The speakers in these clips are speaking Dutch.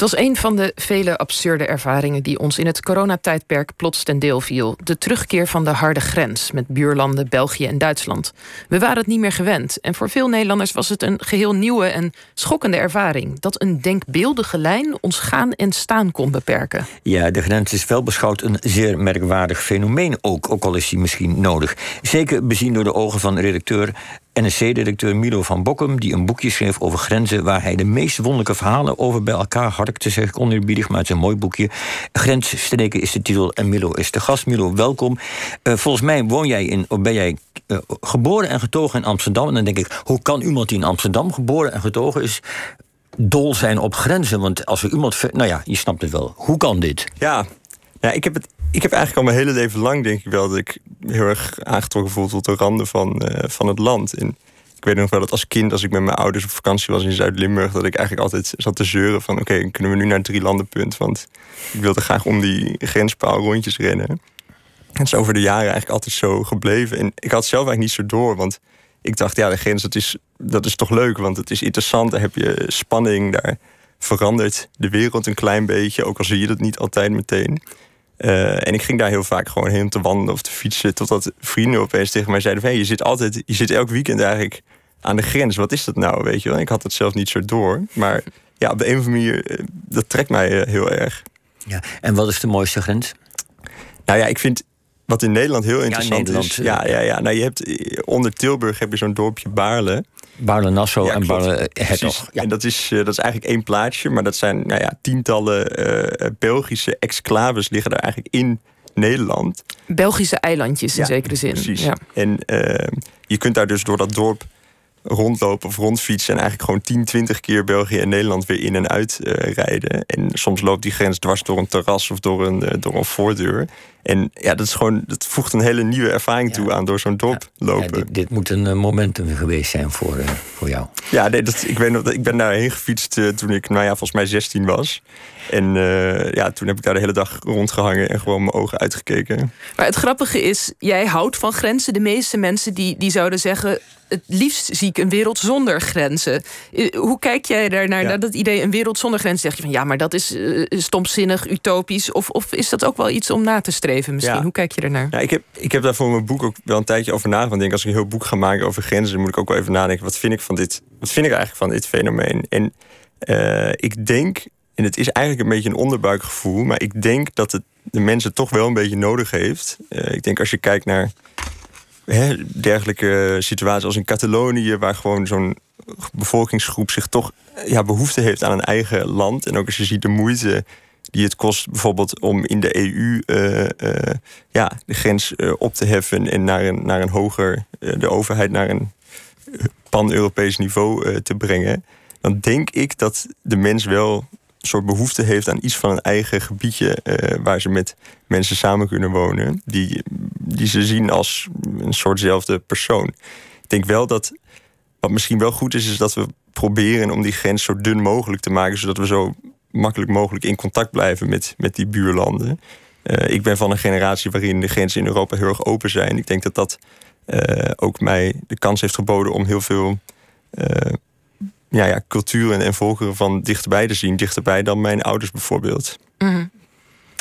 Het was een van de vele absurde ervaringen die ons in het coronatijdperk plots ten deel viel. De terugkeer van de harde grens met buurlanden België en Duitsland. We waren het niet meer gewend en voor veel Nederlanders was het een geheel nieuwe en schokkende ervaring. Dat een denkbeeldige lijn ons gaan en staan kon beperken. Ja, de grens is wel beschouwd een zeer merkwaardig fenomeen ook, ook al is die misschien nodig. Zeker bezien door de ogen van redacteur NSC-directeur Milo van Bokkum, die een boekje schreef over grenzen, waar hij de meest wonderlijke verhalen over bij elkaar harkte, zeg ik oneerbiedig, maar het is een mooi boekje. Grensstreken is de titel en Milo is de gast. Milo, welkom. Uh, volgens mij woon jij in, ben jij uh, geboren en getogen in Amsterdam. En dan denk ik, hoe kan iemand die in Amsterdam geboren en getogen is, dol zijn op grenzen? Want als er iemand. Nou ja, je snapt het wel. Hoe kan dit? Ja, ja ik heb het ik heb eigenlijk al mijn hele leven lang, denk ik wel, dat ik heel erg aangetrokken voel tot de randen van, uh, van het land. Ik weet nog wel dat als kind, als ik met mijn ouders op vakantie was in Zuid-Limburg, dat ik eigenlijk altijd zat te zeuren van oké, kunnen we nu naar het drie landenpunt? Want ik wilde graag om die grenspaal rondjes rennen. En het is over de jaren eigenlijk altijd zo gebleven. En ik had zelf eigenlijk niet zo door, want ik dacht, ja, de grens, dat is, dat is toch leuk, want het is interessant. Daar heb je spanning, daar verandert de wereld een klein beetje, ook al zie je dat niet altijd meteen. Uh, en ik ging daar heel vaak gewoon heen te wandelen of te fietsen. Totdat vrienden opeens tegen mij zeiden: van, hey, je zit altijd, je zit elk weekend eigenlijk aan de grens. Wat is dat nou? Weet je wel? Ik had het zelf niet zo door. Maar ja, op de een of andere manier, eh, dat trekt mij eh, heel erg. Ja, en wat is de mooiste grens? Nou ja, ik vind wat in Nederland heel interessant ja, is. Ja, ja, ja. Nou, je hebt onder Tilburg heb je zo'n dorpje Baarle. Baarle-Nassau en Baarle-Hertog. Ja. En dat is, eh, dat is eigenlijk één plaatsje, maar dat zijn nou ja, tientallen uh, Belgische exclaves liggen daar eigenlijk in Nederland. Belgische eilandjes in zekere zin. Precies. Ja. En uh, je kunt daar dus door dat dorp rondlopen of rondfietsen en eigenlijk gewoon 10, 20 keer België en Nederland weer in en uit uh, rijden. En soms loopt die grens dwars door een terras of door een, uh, door een voordeur. En ja, dat is gewoon, dat voegt een hele nieuwe ervaring toe aan door zo'n dorp lopen. Dit, dit, moet een momentum geweest zijn voor, uh, voor jou. Ja, nee, dat, ik, weet nog, ik ben daarheen gefietst toen ik, nou ja, volgens mij 16 was. En uh, ja, toen heb ik daar de hele dag rondgehangen en gewoon mijn ogen uitgekeken. Maar het grappige is, jij houdt van grenzen. De meeste mensen die, die zouden zeggen... het liefst zie ik een wereld zonder grenzen. Hoe kijk jij daar naar, ja. naar dat idee, een wereld zonder grenzen? Zeg je van, ja, maar dat is uh, stomzinnig, utopisch. Of, of is dat ook wel iets om na te streven misschien? Ja. Hoe kijk je ernaar? Ja, ik, heb, ik heb daar voor mijn boek ook wel een tijdje over nagedacht. Ik denk, als ik een heel boek ga maken over grenzen... dan moet ik ook wel even nadenken, wat vind ik, van dit, wat vind ik eigenlijk van dit fenomeen? En uh, ik denk en het is eigenlijk een beetje een onderbuikgevoel. Maar ik denk dat het de mensen toch wel een beetje nodig heeft. Uh, ik denk als je kijkt naar hè, dergelijke situaties als in Catalonië, waar gewoon zo'n bevolkingsgroep zich toch ja, behoefte heeft aan een eigen land. En ook als je ziet de moeite die het kost bijvoorbeeld om in de EU uh, uh, ja, de grens op te heffen en naar een, naar een hoger, de overheid naar een pan-Europees niveau te brengen. Dan denk ik dat de mens wel soort behoefte heeft aan iets van een eigen gebiedje uh, waar ze met mensen samen kunnen wonen, die, die ze zien als een soortzelfde persoon. Ik denk wel dat wat misschien wel goed is, is dat we proberen om die grens zo dun mogelijk te maken, zodat we zo makkelijk mogelijk in contact blijven met, met die buurlanden. Uh, ik ben van een generatie waarin de grenzen in Europa heel erg open zijn. Ik denk dat dat uh, ook mij de kans heeft geboden om heel veel ja, ja, culturen en volkeren van dichterbij te zien. Dichterbij dan mijn ouders bijvoorbeeld. Mm.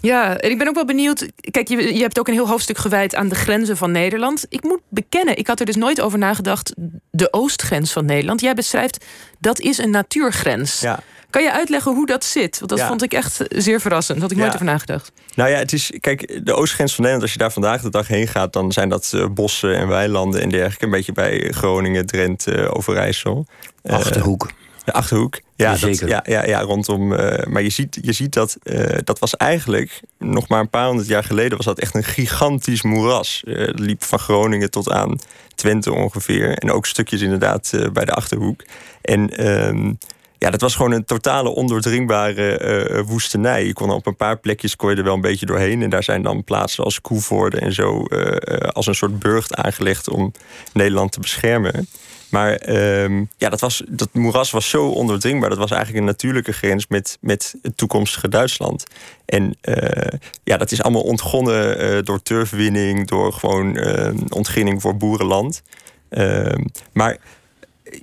Ja, en ik ben ook wel benieuwd. Kijk, je, je hebt ook een heel hoofdstuk gewijd aan de grenzen van Nederland. Ik moet bekennen, ik had er dus nooit over nagedacht. De oostgrens van Nederland. Jij beschrijft dat is een natuurgrens. Ja. Kan je uitleggen hoe dat zit? Want dat ja. vond ik echt zeer verrassend. Had ik nooit over nagedacht. Nou ja, het is, kijk, de oostgrens van Nederland, als je daar vandaag de dag heen gaat, dan zijn dat uh, bossen en weilanden en dergelijke. Een beetje bij Groningen, Drenthe, Overijssel. Achterhoek. De achterhoek. Ja, ja zeker. ja, ja, ja, rondom. Uh, maar je ziet, je ziet dat uh, dat was eigenlijk nog maar een paar honderd jaar geleden was dat echt een gigantisch moeras. Uh, liep van Groningen tot aan Twente ongeveer. En ook stukjes inderdaad bij de achterhoek. En ehm, ja, dat was gewoon een totale ondoordringbare woestenij. Je kon op een paar plekjes kon je er wel een beetje doorheen. En daar zijn dan plaatsen als Koevoorde en zo als een soort burcht aangelegd om Nederland te beschermen. Maar um, ja, dat, was, dat moeras was zo ondoordringbaar. Dat was eigenlijk een natuurlijke grens met, met het toekomstige Duitsland. En ja, dat is allemaal ontgonnen door turfwinning, door gewoon ontginning voor boerenland. Ehm, maar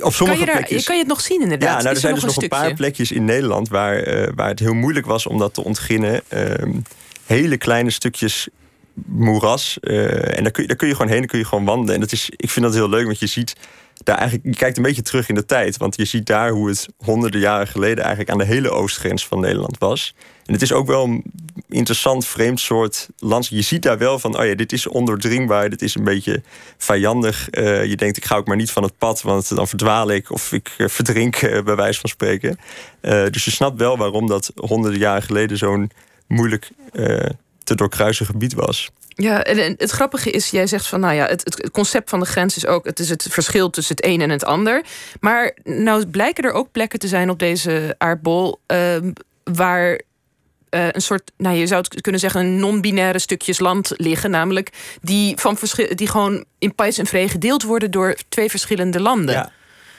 op sommige kan je, plekjes. Kan je het nog zien inderdaad? Ja, nou, er zijn dus nog een, paar plekjes in Nederland waar, uh, waar het heel moeilijk was om dat te ontginnen. Uh, hele kleine stukjes moeras. Uh, en daar kun, je, daar kun je gewoon heen, daar kun je gewoon wandelen. En dat is, ik vind dat heel leuk, want je ziet daar eigenlijk, je kijkt een beetje terug in de tijd. Want je ziet daar hoe het honderden jaren geleden eigenlijk aan de hele oostgrens van Nederland was. En het is ook wel een interessant, vreemd soort land. Je ziet daar wel van, oh ja, dit is ondoordringbaar, dit is een beetje vijandig. Uh, je denkt, ik ga ook maar niet van het pad, want dan verdwaal ik of ik uh, verdrink, uh, bij wijze van spreken. dus je snapt wel waarom dat honderden jaren geleden zo'n moeilijk te doorkruisen gebied was. Ja, en het grappige is, jij zegt van, nou ja, het, het, concept van de grens is ook, het is het verschil tussen het een en het ander. Maar nou blijken er ook plekken te zijn op deze aardbol uh, waar uh, een soort, nou je zou het kunnen zeggen, een non-binaire stukjes land liggen, namelijk die, van die gewoon in pais en vree gedeeld worden door twee verschillende landen. Ja.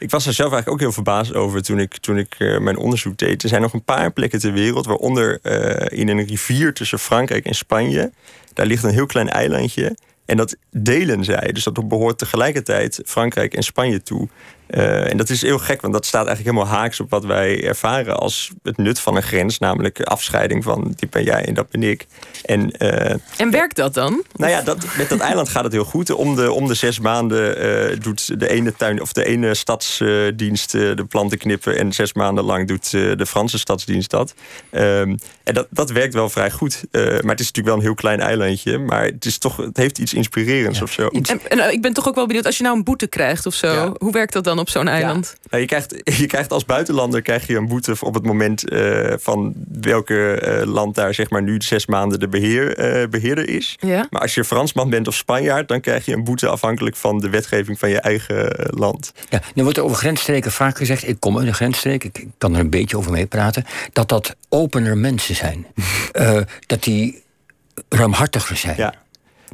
Ik was er zelf eigenlijk ook heel verbaasd over toen ik, toen ik uh, mijn onderzoek deed. Er zijn nog een paar plekken ter wereld, waaronder uh, in een rivier tussen Frankrijk en Spanje. Daar ligt een heel klein eilandje. En dat delen zij. Dus dat behoort tegelijkertijd Frankrijk en Spanje toe. Uh, en dat is heel gek, want dat staat eigenlijk helemaal haaks op wat wij ervaren als het nut van een grens, namelijk afscheiding van dit ben jij en dat ben ik. En, uh, en werkt dat dan? Nou ja, dat, met dat eiland gaat het heel goed. Om de, om de zes maanden uh, doet de ene tuin of de ene stadsdienst de planten knippen en zes maanden lang doet de Franse stadsdienst dat. Um, en dat, dat werkt wel vrij goed. maar het is natuurlijk wel een heel klein eilandje, maar het, is toch, het heeft iets inspirerends ja. of zo. En, en, ik ben toch ook wel benieuwd, als je nou een boete krijgt of zo, ja. hoe werkt dat dan? Op zo'n eiland? Ja. Nou, je, krijgt, je krijgt als buitenlander krijg je een boete op het moment uh, van welke uh, land daar zeg maar nu zes maanden de beheer, uh, beheerder is. Ja. Maar als je Fransman bent of Spanjaard, dan krijg je een boete afhankelijk van de wetgeving van je eigen land. Ja, nu wordt er over grensstreken vaak gezegd, ik kom uit een grensstreek, ik kan er een beetje over meepraten, dat dat opener mensen zijn. dat die ruimhartiger zijn. Ja.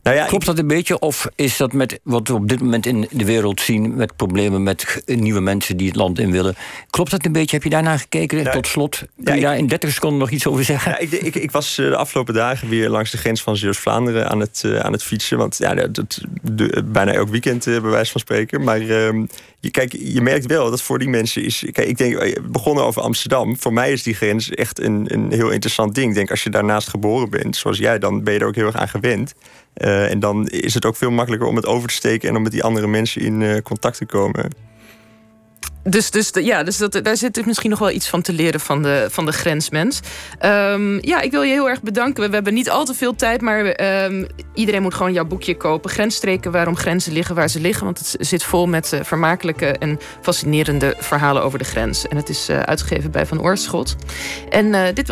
Nou ja, Klopt dat een beetje? Of is dat met wat we op dit moment in de wereld zien... met problemen met nieuwe mensen die het land in willen... klopt dat een beetje? Heb je daarna gekeken? Nou, Tot slot, kun ja, je daar in 30 seconden nog iets over zeggen? Ja, ik, ik, ik, was de afgelopen dagen weer langs de grens van Zeeuws-Vlaanderen aan het, uh, aan het fietsen. Want ja, dat, de, bijna elk weekend, uh, bij wijze van spreken. Maar uh, kijk, je merkt wel dat voor die mensen is... Kijk, ik denk, begonnen over Amsterdam. Voor mij is die grens echt een, een heel interessant ding. Ik denk, als je daarnaast geboren bent, zoals jij... dan ben je er ook heel erg aan gewend. Uh, en dan is het ook veel makkelijker om het over te steken en om met die andere mensen in uh, contact te komen. Dus, dus, ja, dus dat, daar zit misschien nog wel iets van te leren van de, van de grensmens. Um, ja, ik wil je heel erg bedanken. We, hebben niet al te veel tijd, maar um, iedereen moet gewoon jouw boekje kopen. Grensstreken, waarom grenzen liggen waar ze liggen. Want het zit vol met uh, vermakelijke en fascinerende verhalen over de grens. En het is uh, uitgegeven bij Van Oorschot. En dit was